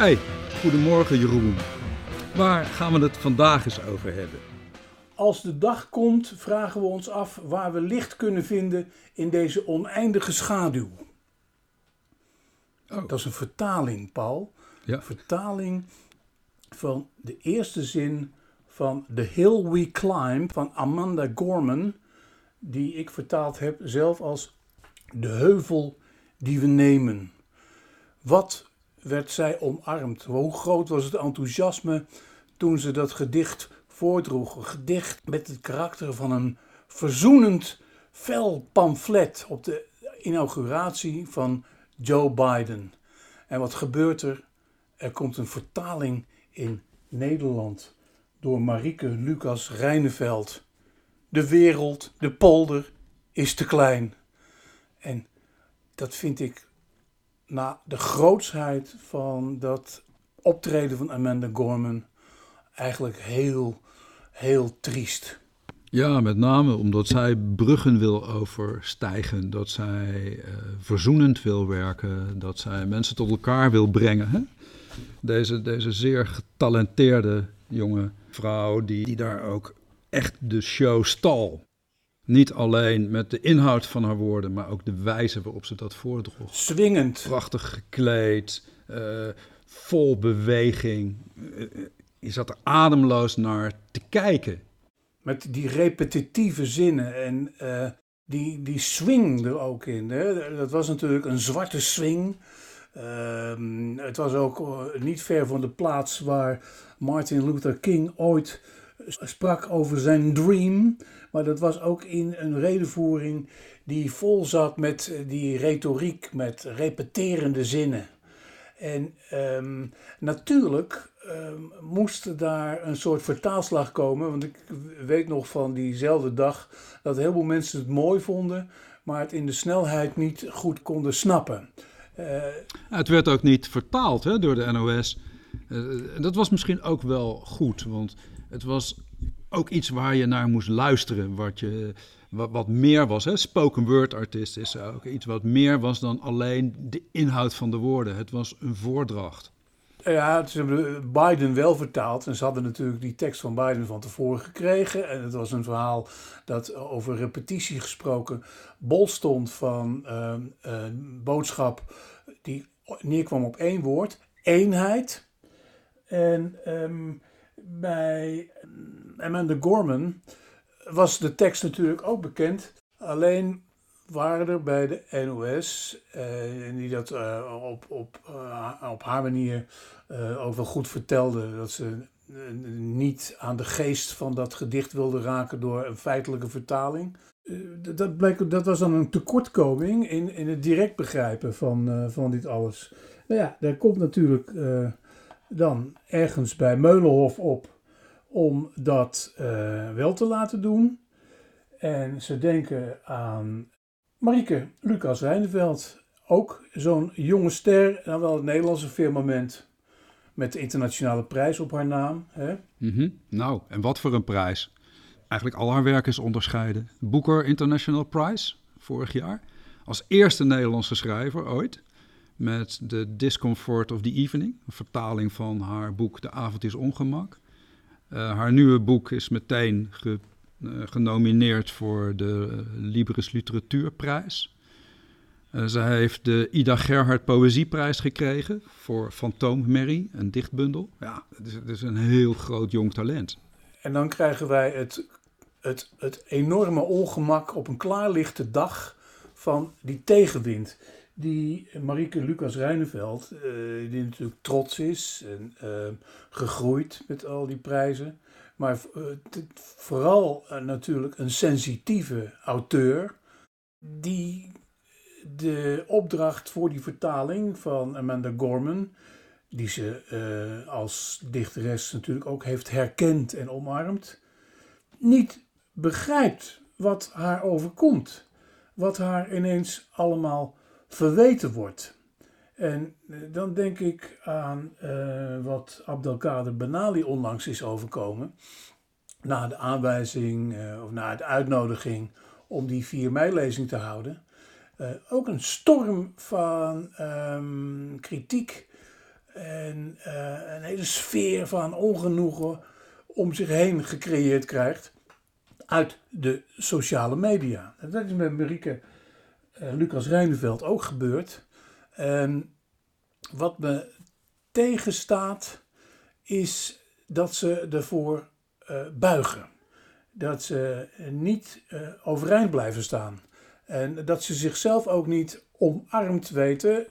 Hey, goedemorgen Jeroen. Waar gaan we het vandaag eens over hebben? Als de dag komt, vragen we ons af waar we licht kunnen vinden in deze oneindige schaduw. Oh. Dat is een vertaling, Paul. Ja. Een vertaling van de eerste zin van The Hill We Climb van Amanda Gorman, die ik vertaald heb zelf als De heuvel die we nemen. Wat werd zij omarmd? Hoe groot was het enthousiasme toen ze dat gedicht voordroeg? Een gedicht met het karakter van een verzoenend fel pamflet op de inauguratie van Joe Biden. En wat gebeurt er? Er komt een vertaling in Nederland door Marieke Lucas Rijneveld. De wereld, de polder, is te klein. En dat vind ik na de grootsheid van dat optreden van Amanda Gorman eigenlijk heel, heel triest. Ja, met name omdat zij bruggen wil overstijgen, dat zij eh, verzoenend wil werken, dat zij mensen tot elkaar wil brengen. Hè? Deze, deze zeer getalenteerde jonge vrouw, die, die daar ook echt de show stal. Niet alleen met de inhoud van haar woorden, maar ook de wijze waarop ze dat voordroeg. Swingend. Prachtig gekleed, eh, vol beweging. Eh, je zat er ademloos naar te kijken. Met die repetitieve zinnen en eh, die, die swing er ook in. Hè? Dat was natuurlijk een zwarte swing. Ehm, het was ook niet ver van de plaats waar Martin Luther King ooit sprak over zijn dream. Maar dat was ook in een redenvoering die vol zat met eh, die retoriek, met repeterende zinnen. En ehm, natuurlijk ehm, moest daar een soort vertaalslag komen. Want ik weet nog van diezelfde dag dat heel veel mensen het mooi vonden, maar het in de snelheid niet goed konden snappen. Eh, Het werd ook niet vertaald hè, door de NOS. Eh, dat was misschien ook wel goed, want het was ook iets waar je naar moest luisteren. Wat, je, wat, meer was. Hè. Spoken word artist is ook iets wat meer was dan alleen de inhoud van de woorden. Het was een voordracht. Ja, ze hebben Biden wel vertaald. En ze hadden natuurlijk die tekst van Biden van tevoren gekregen. En het was een verhaal dat over repetitie gesproken bol stond van eh, een boodschap die neerkwam op één woord: eenheid. En ehm, bij Amanda Gorman was de tekst natuurlijk ook bekend. Alleen waren er bij de NOS, eh, die dat eh, op, op, eh, op haar manier eh, ook wel goed vertelde, dat ze niet aan de geest van dat gedicht wilde raken door een feitelijke vertaling. Dat, bleek, dat was dan een tekortkoming in, in het direct begrijpen van, van dit alles. Nou ja, daar komt natuurlijk dan ergens bij Meulenhof op om dat eh, wel te laten doen. En ze denken aan Marieke Lucas Rijneveld, ook zo'n jonge ster, dan wel het Nederlandse firmament, met de internationale prijs op haar naam. Hè? Mhm. Nou, en wat voor een prijs. Eigenlijk al haar werk is onderscheiden. Booker International Prize, vorig jaar. Als eerste Nederlandse schrijver ooit. Met The Discomfort of the Evening. Een vertaling van haar boek De Avond is Ongemak. Eh, haar nieuwe boek is meteen eh, genomineerd voor de Libris Literatuurprijs. Eh, ze heeft de Ida Gerhard Poëzieprijs gekregen voor Fantoommerrie, een dichtbundel. Ja, het is, is een heel groot jong talent. En dan krijgen wij het, het, het enorme ongemak op een klaarlichte dag van die tegenwind. Die Marieke Lucas Rijneveld, eh, die natuurlijk trots is en eh, gegroeid met al die prijzen. Maar eh, vooral eh, natuurlijk een sensitieve auteur. Die de opdracht voor die vertaling van Amanda Gorman, die ze als dichteres natuurlijk ook heeft herkend en omarmd, niet begrijpt wat haar overkomt. Wat haar ineens allemaal verweten wordt. En eh, dan denk ik aan eh, wat Abdelkader Benali onlangs is overkomen. Na de aanwijzing eh, of na de uitnodiging om die 4 mei-lezing te houden. Ook een storm van ehm, kritiek en een hele sfeer van ongenoegen om zich heen gecreëerd krijgt uit de sociale media. En dat is met Marieke Lucas Rijneveld ook gebeurd. En wat me tegenstaat is dat ze ervoor uh, buigen. Dat ze niet overeind blijven staan. En dat ze zichzelf ook niet omarmd weten.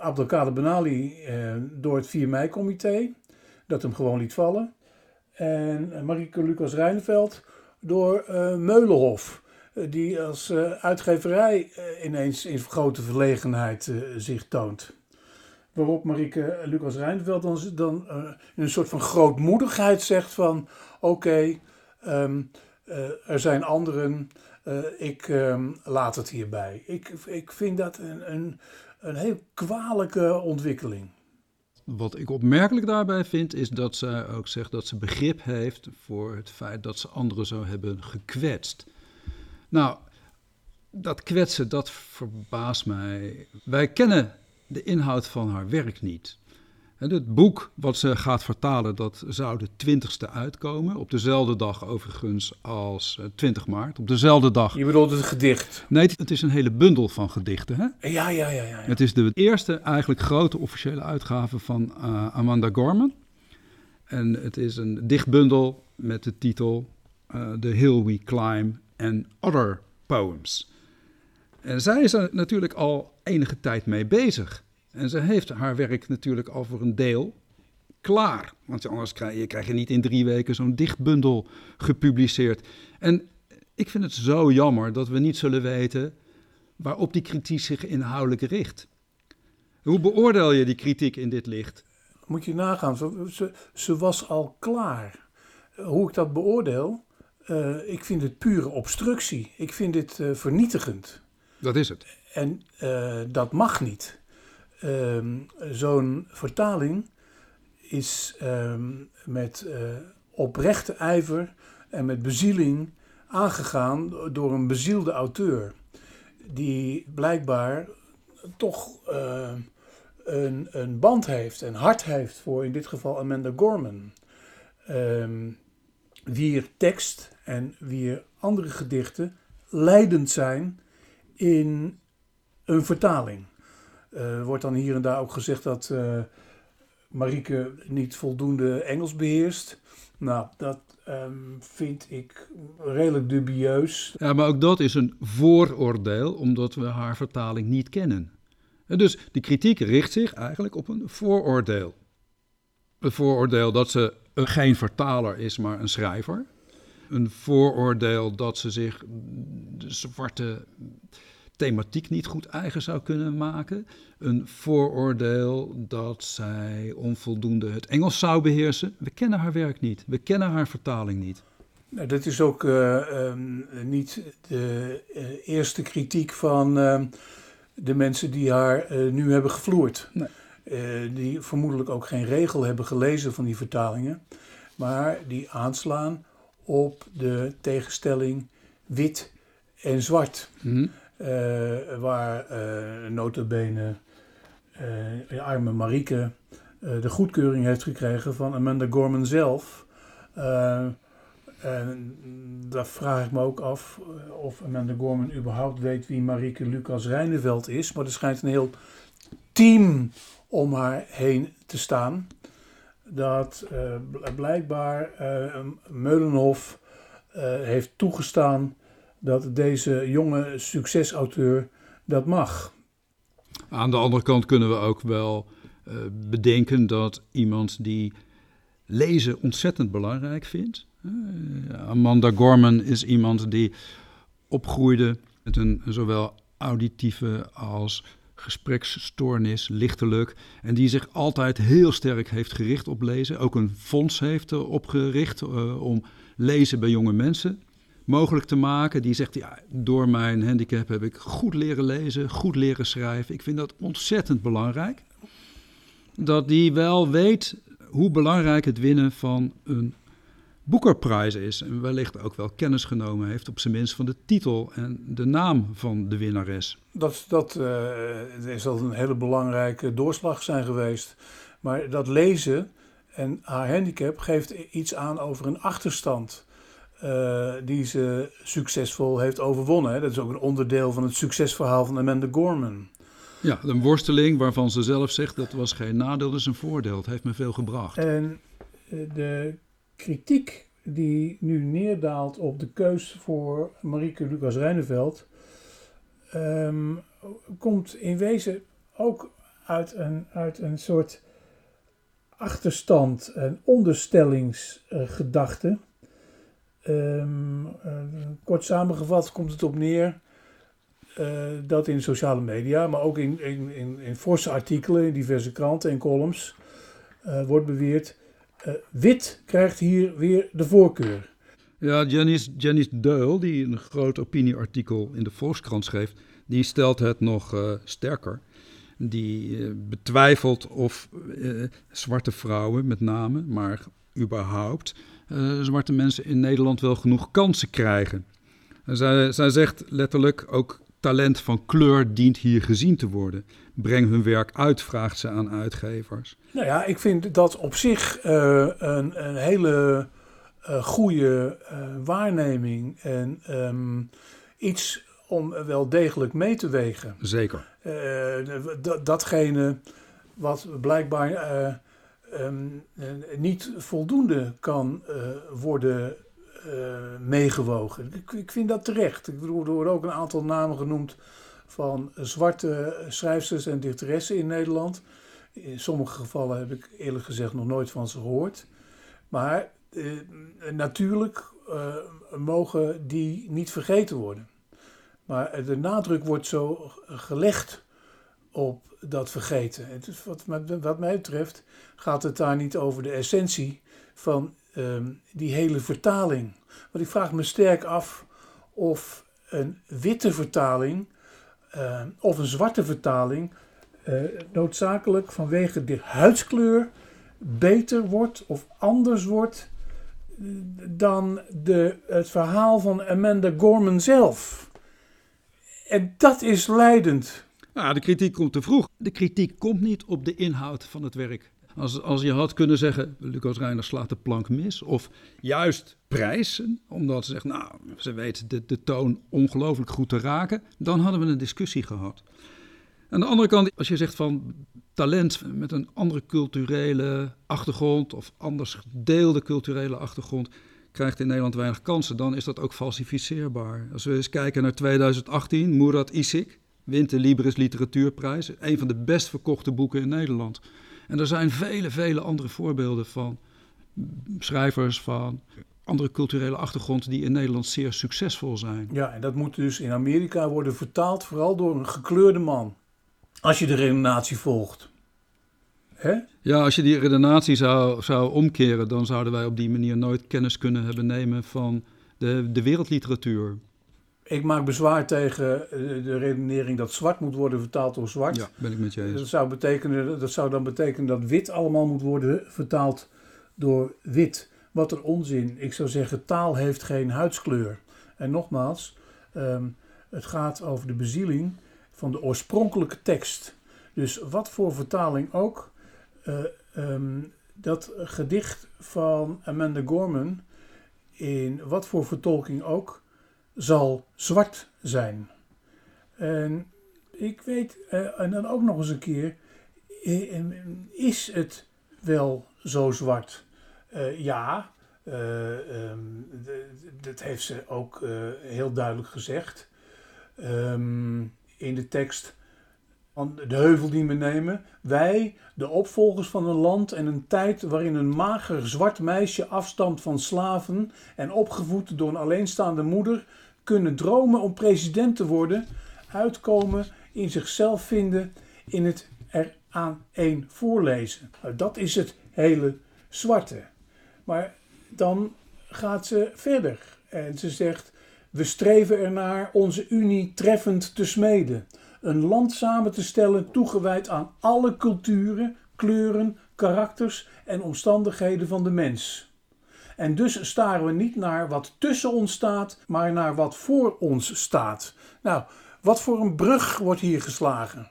Abdelkader Benali door het 4 mei-comité, dat hem gewoon liet vallen. En Marieke Lucas Rijnveld door uh, Meulenhof, die als uh, uitgeverij uh, ineens in grote verlegenheid zich toont. Waarop Marieke Lucas Rijnveld dan, dan in een soort van grootmoedigheid zegt van... Oké, um, er zijn anderen, ik um, laat het hierbij. Ik, ik vind dat een, een, een heel kwalijke ontwikkeling. Wat ik opmerkelijk daarbij vind, is dat zij ook zegt dat ze begrip heeft voor het feit dat ze anderen zo hebben gekwetst. Nou, dat kwetsen, dat verbaast mij. Wij kennen de inhoud van haar werk niet. Het boek wat ze gaat vertalen, dat zou de 20ste uitkomen. Op dezelfde dag overigens als 20 eh, maart. Op dezelfde dag. Je bedoelt het gedicht? Nee, het is een hele bundel van gedichten. Hè? Ja, ja, ja, ja, ja. Het is de eerste eigenlijk grote officiële uitgave van uh, Amanda Gorman. En het is een dichtbundel met de titel uh, The Hill We Climb and Other Poems. En zij is er natuurlijk al enige tijd mee bezig. En ze heeft haar werk natuurlijk al voor een deel klaar. Want anders krijg je, krijg je niet in drie weken zo'n dichtbundel gepubliceerd. En ik vind het zo jammer dat we niet zullen weten waarop die kritiek zich inhoudelijk richt. Hoe beoordeel je die kritiek in dit licht? Moet je nagaan, ze, ze, was al klaar. Hoe ik dat beoordeel, uh, ik vind het pure obstructie. Ik vind dit uh, vernietigend. Dat is het. En uh, dat mag niet. Um, Zo'n vertaling is um, met oprechte ijver en met bezieling aangegaan door een bezielde auteur. Die blijkbaar toch een, een band heeft en hart heeft voor in dit geval Amanda Gorman. Um, wier tekst en wier andere gedichten leidend zijn in een vertaling. Uh, wordt dan hier en daar ook gezegd dat uh, Marieke niet voldoende Engels beheerst. Nou, dat um, vind ik redelijk dubieus. Ja, maar ook dat is een vooroordeel, omdat we haar vertaling niet kennen. En dus de kritiek richt zich eigenlijk op een vooroordeel. Een vooroordeel dat ze geen vertaler is, maar een schrijver. Een vooroordeel dat ze zich de zwarte thematiek niet goed eigen zou kunnen maken. Een vooroordeel dat zij onvoldoende het Engels zou beheersen. We kennen haar werk niet. We kennen haar vertaling niet. Nou, dat is ook uh, um, niet de uh, eerste kritiek van uh, de mensen die haar nu hebben gevloerd. Nee. Die vermoedelijk ook geen regel hebben gelezen van die vertalingen. Maar die aanslaan op de tegenstelling wit en zwart. Mm uh, waar uh, notabene uh, arme Marieke de goedkeuring heeft gekregen van Amanda Gorman zelf. en daar vraag ik me ook af of Amanda Gorman überhaupt weet wie Marieke Lucas Rijneveld is. Maar er schijnt een heel team om haar heen te staan. Dat blijkbaar Meulenhof heeft toegestaan dat deze jonge succesauteur dat mag. Aan de andere kant kunnen we ook wel bedenken dat iemand die lezen ontzettend belangrijk vindt. Amanda Gorman is iemand die opgroeide met een zowel auditieve als gespreksstoornis, lichtelijk. En die zich altijd heel sterk heeft gericht op lezen. Ook een fonds heeft opgericht uh, om lezen bij jonge mensen mogelijk te maken. Die zegt, ja, door mijn handicap heb ik goed leren lezen, goed leren schrijven. Ik vind dat ontzettend belangrijk. Dat die wel weet hoe belangrijk het winnen van een Booker is en wellicht ook wel kennis genomen heeft, op zijn minst van de titel en de naam van de winnares. Dat, dat uh, is al een hele belangrijke doorslag zijn geweest. Maar dat lezen en haar handicap geeft iets aan over een achterstand. Uh, die ze succesvol heeft overwonnen. Dat is ook een onderdeel van het succesverhaal van Amanda Gorman. Ja, een worsteling waarvan ze zelf zegt dat was geen nadeel, dat is een voordeel. Het heeft me veel gebracht. En eh, de kritiek die nu neerdaalt op de keus voor Marieke Lucas Rijneveld, um, komt in wezen ook uit een, uit een soort achterstand en onderstellingsgedachte. Um, kort samengevat komt het op neer uh, dat in sociale media, maar ook in, in, in, forse artikelen in diverse kranten en columns, uh, wordt beweerd: uh, wit krijgt hier weer de voorkeur. Ja, Janice, Janice Deul, die een groot opinieartikel in de Volkskrant schreef, die stelt het nog sterker. Die betwijfelt of zwarte vrouwen met name, maar überhaupt, zwarte mensen in Nederland wel genoeg kansen krijgen. Zij, zij zegt letterlijk ook talent van kleur dient hier gezien te worden. Breng hun werk uit, vraagt ze aan uitgevers. Nou ja, ik vind dat op zich uh, een, een, hele uh, goede uh, waarneming en um, iets om wel degelijk mee te wegen. Zeker. datgene wat blijkbaar um, niet voldoende kan worden meegewogen. Ik, ik, vind dat terecht. Ik bedoel, er worden ook een aantal namen genoemd van zwarte schrijfsters en dichteressen in Nederland. In sommige gevallen heb ik eerlijk gezegd nog nooit van ze gehoord. Maar eh, natuurlijk uh, mogen die niet vergeten worden. Maar de nadruk wordt zo gelegd op dat vergeten. Het wat, wat mij betreft gaat het daar niet over de essentie van Ehm, die hele vertaling. Want ik vraag me sterk af of een witte vertaling ehm, of een zwarte vertaling uh, noodzakelijk vanwege de huidskleur beter wordt of anders wordt eh, dan de, het verhaal van Amanda Gorman zelf. En dat is leidend. Ja, de kritiek komt te vroeg. De kritiek komt niet op de inhoud van het werk. Als, als je had kunnen zeggen, Lucas Reiner slaat de plank mis. Of juist prijzen, omdat ze zegt, nou, ze weet de, de toon ongelooflijk goed te raken. Dan hadden we een discussie gehad. Aan de andere kant, als je zegt van talent met een andere culturele achtergrond of anders gedeelde culturele achtergrond krijgt in Nederland weinig kansen, dan is dat ook falsificeerbaar. Als we eens kijken naar 2018, Murat Isik wint de Libris Literatuurprijs, een van de best verkochte boeken in Nederland. En er zijn vele, vele andere voorbeelden van schrijvers van andere culturele achtergrond die in Nederland zeer succesvol zijn. Ja, en dat moet dus in Amerika worden vertaald, vooral door een gekleurde man. Als je de redenatie volgt. Hè? Ja, als je die redenatie zou, zou omkeren, dan zouden wij op die manier nooit kennis kunnen hebben nemen van de, de wereldliteratuur. Ik maak bezwaar tegen de redenering dat zwart moet worden vertaald door zwart. Ja, ben ik met je eens. Dat zou, betekenen, dat zou dan betekenen dat wit allemaal moet worden vertaald door wit. Wat een onzin. Ik zou zeggen, taal heeft geen huidskleur. En nogmaals, ehm, het gaat over de bezieling van de oorspronkelijke tekst. Dus wat voor vertaling ook, uh, um, dat gedicht van Amanda Gorman, in wat voor vertolking ook, zal zwart zijn. En ik weet, uh, en dan ook nog eens een keer, uh, is het wel zo zwart? Ja, um, dat heeft ze ook heel duidelijk gezegd. Um, in de tekst de heuvel die we nemen. Wij, de opvolgers van een land en een tijd waarin een mager zwart meisje afstamt van slaven en opgevoed door een alleenstaande moeder, kunnen dromen om president te worden, uitkomen, in zichzelf vinden, in het er aan één voorlezen. Nou, dat is het hele zwarte. Maar dan gaat ze verder en ze zegt: We streven ernaar onze Unie treffend te smeden. Een land samen te stellen toegewijd aan alle culturen, kleuren, karakters en omstandigheden van de mens. En dus staren we niet naar wat tussen ons staat, maar naar wat voor ons staat. Nou, wat voor een brug wordt hier geslagen?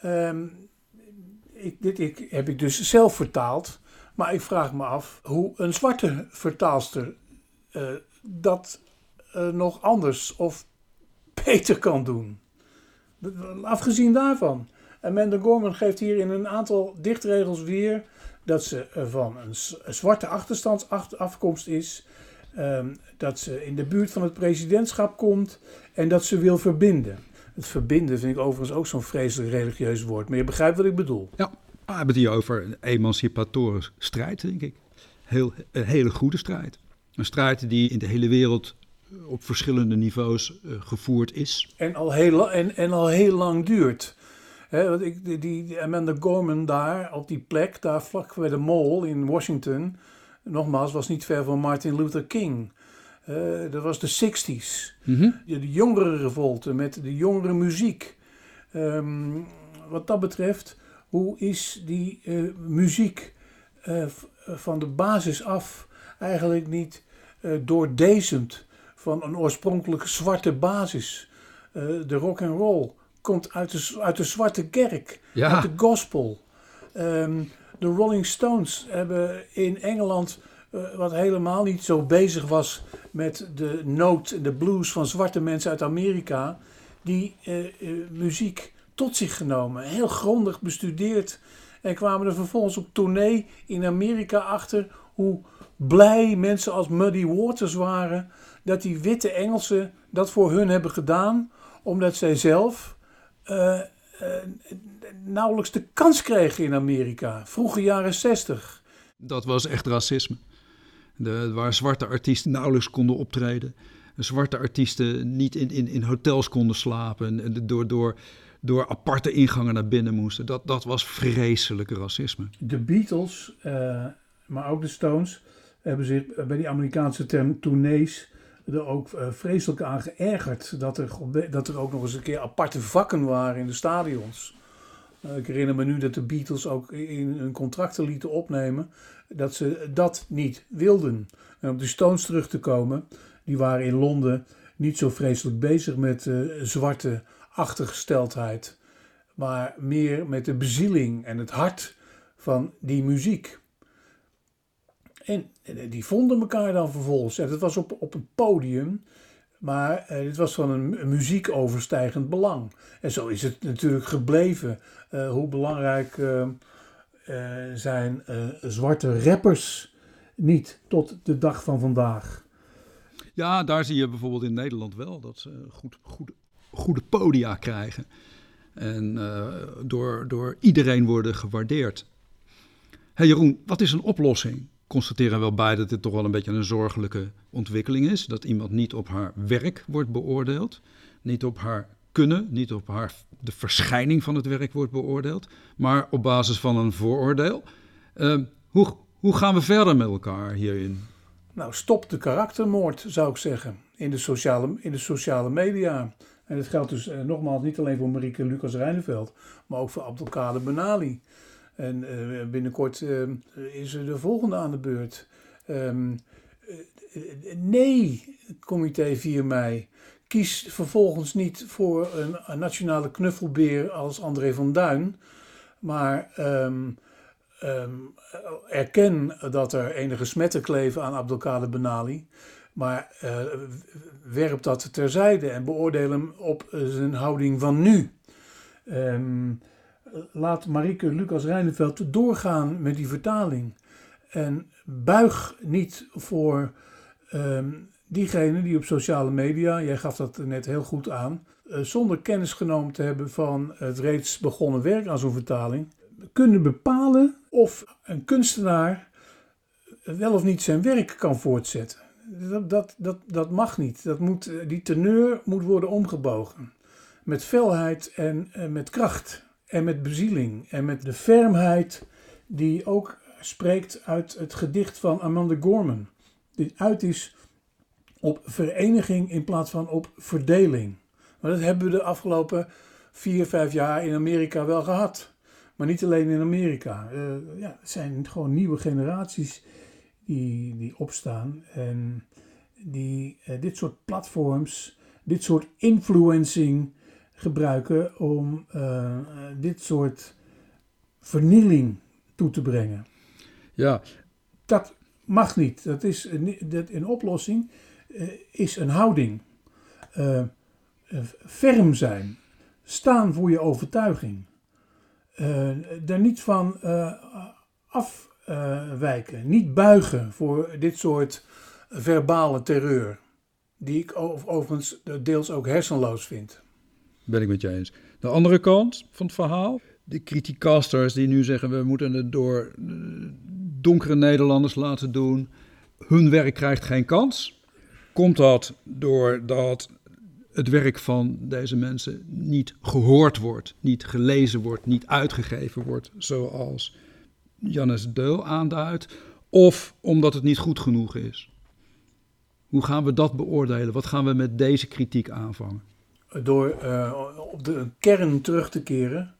Ehm, ik, dit ik, heb ik dus zelf vertaald. Maar ik vraag me af hoe een zwarte vertaalster uh, dat uh, nog anders of beter kan doen. Afgezien daarvan. Amanda Gorman geeft hier in een aantal dichtregels weer dat ze van een zwarte achterstandsafkomst is. Um, dat ze in de buurt van het presidentschap komt en dat ze wil verbinden. Het verbinden vind ik overigens ook zo'n vreselijk religieus woord. Maar je begrijpt wat ik bedoel. Ja, we hebben het hier over een emancipatorische strijd, denk ik. Heel, een hele goede strijd. Een strijd die in de hele wereld op verschillende niveaus uh, gevoerd is. En al heel, en, en al heel lang duurt. He, want ik, die, die Amanda Gorman daar op die plek, daar vlak bij de Mall in Washington, nogmaals, was niet ver van Martin Luther King. Uh, dat was de 60s. Mm -hmm. de, de jongere revolte met de jongere muziek. Um, wat dat betreft, hoe is die uh, muziek uh, van de basis af eigenlijk niet doordezemd van een oorspronkelijke zwarte basis? de rock and roll komt uit de, uit de zwarte kerk, ja. uit de gospel. Um, de Rolling Stones hebben in Engeland, uh, wat helemaal niet zo bezig was met de noot en de blues van zwarte mensen uit Amerika, die uh, uh, muziek tot zich genomen, heel grondig bestudeerd. En kwamen er vervolgens op tournee in Amerika achter hoe blij mensen als Muddy Waters waren dat die witte Engelsen dat voor hun hebben gedaan, omdat zij zelf uh, nauwelijks de kans kregen in Amerika. Vroege jaren 60. Dat was echt racisme. De, waar zwarte artiesten nauwelijks konden optreden. Zwarte artiesten niet in, in, in hotels konden slapen. En door, door, door aparte ingangen naar binnen moesten. Dat, dat was vreselijk racisme. De Beatles, uh, maar ook de Stones, hebben zich bij die Amerikaanse tournees er ook uh, vreselijk aan geërgerd dat er, dat er ook nog eens een keer aparte vakken waren in de stadions. Uh, ik herinner me nu dat de Beatles ook in hun contracten lieten opnemen dat ze dat niet wilden. En om de Stones terug te komen, die waren in Londen niet zo vreselijk bezig met uh, zwarte achtergesteldheid, maar meer met de bezieling en het hart van die muziek. En die vonden elkaar dan vervolgens. En dat was op, op een podium. Maar eh, dit was van een, muziek overstijgend belang. En zo is het natuurlijk gebleven. Uh, hoe belangrijk uh, zijn zwarte rappers niet tot de dag van vandaag. Ja, daar zie je bijvoorbeeld in Nederland wel dat ze goed, goed, goede podia krijgen. En door, door iedereen worden gewaardeerd. Hey Jeroen, wat is een oplossing? Constateren wel bij dat dit toch wel een beetje een zorgelijke ontwikkeling is. Dat iemand niet op haar werk wordt beoordeeld, niet op haar kunnen, niet op haar, de verschijning van het werk wordt beoordeeld, maar op basis van een vooroordeel. Uh, hoe, hoe gaan we verder met elkaar hierin? Nou, stop de karaktermoord, zou ik zeggen, in de sociale, in de sociale media. En dat geldt dus eh, nogmaals niet alleen voor Marieke Lucas Rijneveld, maar ook voor Abdelkader Benali. En uh, binnenkort uh, is er de volgende aan de beurt. Um, nee, comité 4 mei. Kies vervolgens niet voor een, nationale knuffelbeer als André van Duin. Maar um, erken dat er enige smetten kleven aan Abdelkader Benali. Maar uh, werp dat terzijde en beoordeel hem op zijn houding van nu. Um, laat Marike Lucas Rijneveld doorgaan met die vertaling. En buig niet voor um, diegenen die op sociale media, jij gaf dat net heel goed aan, uh, zonder kennis genomen te hebben van het reeds begonnen werk aan zo'n vertaling, kunnen bepalen of een kunstenaar wel of niet zijn werk kan voortzetten. Dat, dat, dat, dat mag niet. Dat moet, die teneur moet worden omgebogen. Met felheid en, en met kracht en met bezieling en met de fermheid die ook spreekt uit het gedicht van Amanda Gorman. Dit uit is op vereniging in plaats van op verdeling. Maar dat hebben we de afgelopen vier, vijf jaar in Amerika wel gehad. Maar niet alleen in Amerika. Uh, ja, het zijn gewoon nieuwe generaties die, die opstaan. En die eh, dit soort platforms, dit soort influencing gebruiken om eh, dit soort vernieling toe te brengen. Ja, Dat mag niet. Dat is een, dat een oplossing eh, is een houding. Eh, eh, ferm zijn. Staan voor je overtuiging. Eh daar niet van eh, afwijken. niet buigen voor dit soort verbale terreur. Die ik ov- overigens deels ook hersenloos vind. Ben ik met je eens. De andere kant van het verhaal, de criticasters die nu zeggen we moeten het door eh, donkere Nederlanders laten doen. Hun werk krijgt geen kans. Komt dat doordat het werk van deze mensen niet gehoord wordt, niet gelezen wordt, niet uitgegeven wordt, zoals Jannes Deul aanduidt, of omdat het niet goed genoeg is? Hoe gaan we dat beoordelen? Wat gaan we met deze kritiek aanvangen? Door eh, op de kern terug te keren.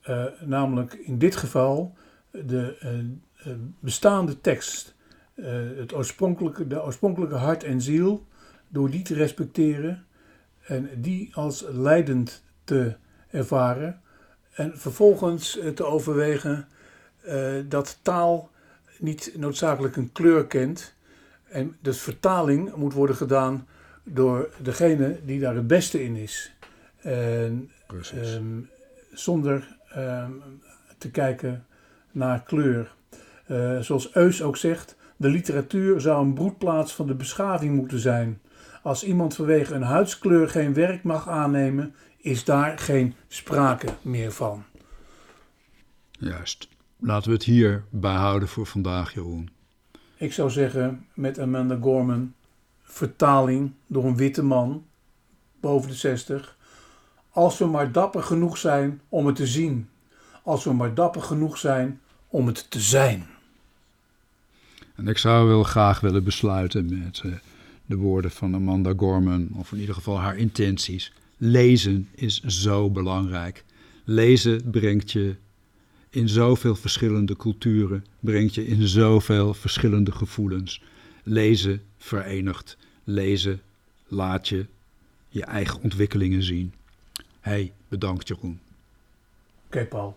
eh, namelijk in dit geval de eh, bestaande tekst, het oorspronkelijke, de oorspronkelijke hart en ziel, door die te respecteren en die als leidend te ervaren. En vervolgens te overwegen dat taal niet noodzakelijk een kleur kent. En dus vertaling moet worden gedaan door degene die daar het beste in is. En ehm, zonder ehm, te kijken naar kleur. Eh, zoals Eus ook zegt, de literatuur zou een broedplaats van de beschaving moeten zijn. Als iemand vanwege een huidskleur geen werk mag aannemen, is daar geen sprake meer van. Juist. Laten we het hier bij houden voor vandaag, Jeroen. Ik zou zeggen met Amanda Gorman, vertaling door een witte man boven de 60. Als we maar dapper genoeg zijn om het te zien. Als we maar dapper genoeg zijn om het te zijn. En ik zou wel graag willen besluiten met eh, de woorden van Amanda Gorman, of in ieder geval haar intenties. Lezen is zo belangrijk. Lezen brengt je in zoveel verschillende culturen, brengt je in zoveel verschillende gevoelens. Lezen verenigt. Lezen laat je je eigen ontwikkelingen zien. Hey, bedankt Jeroen. Oké, Paul.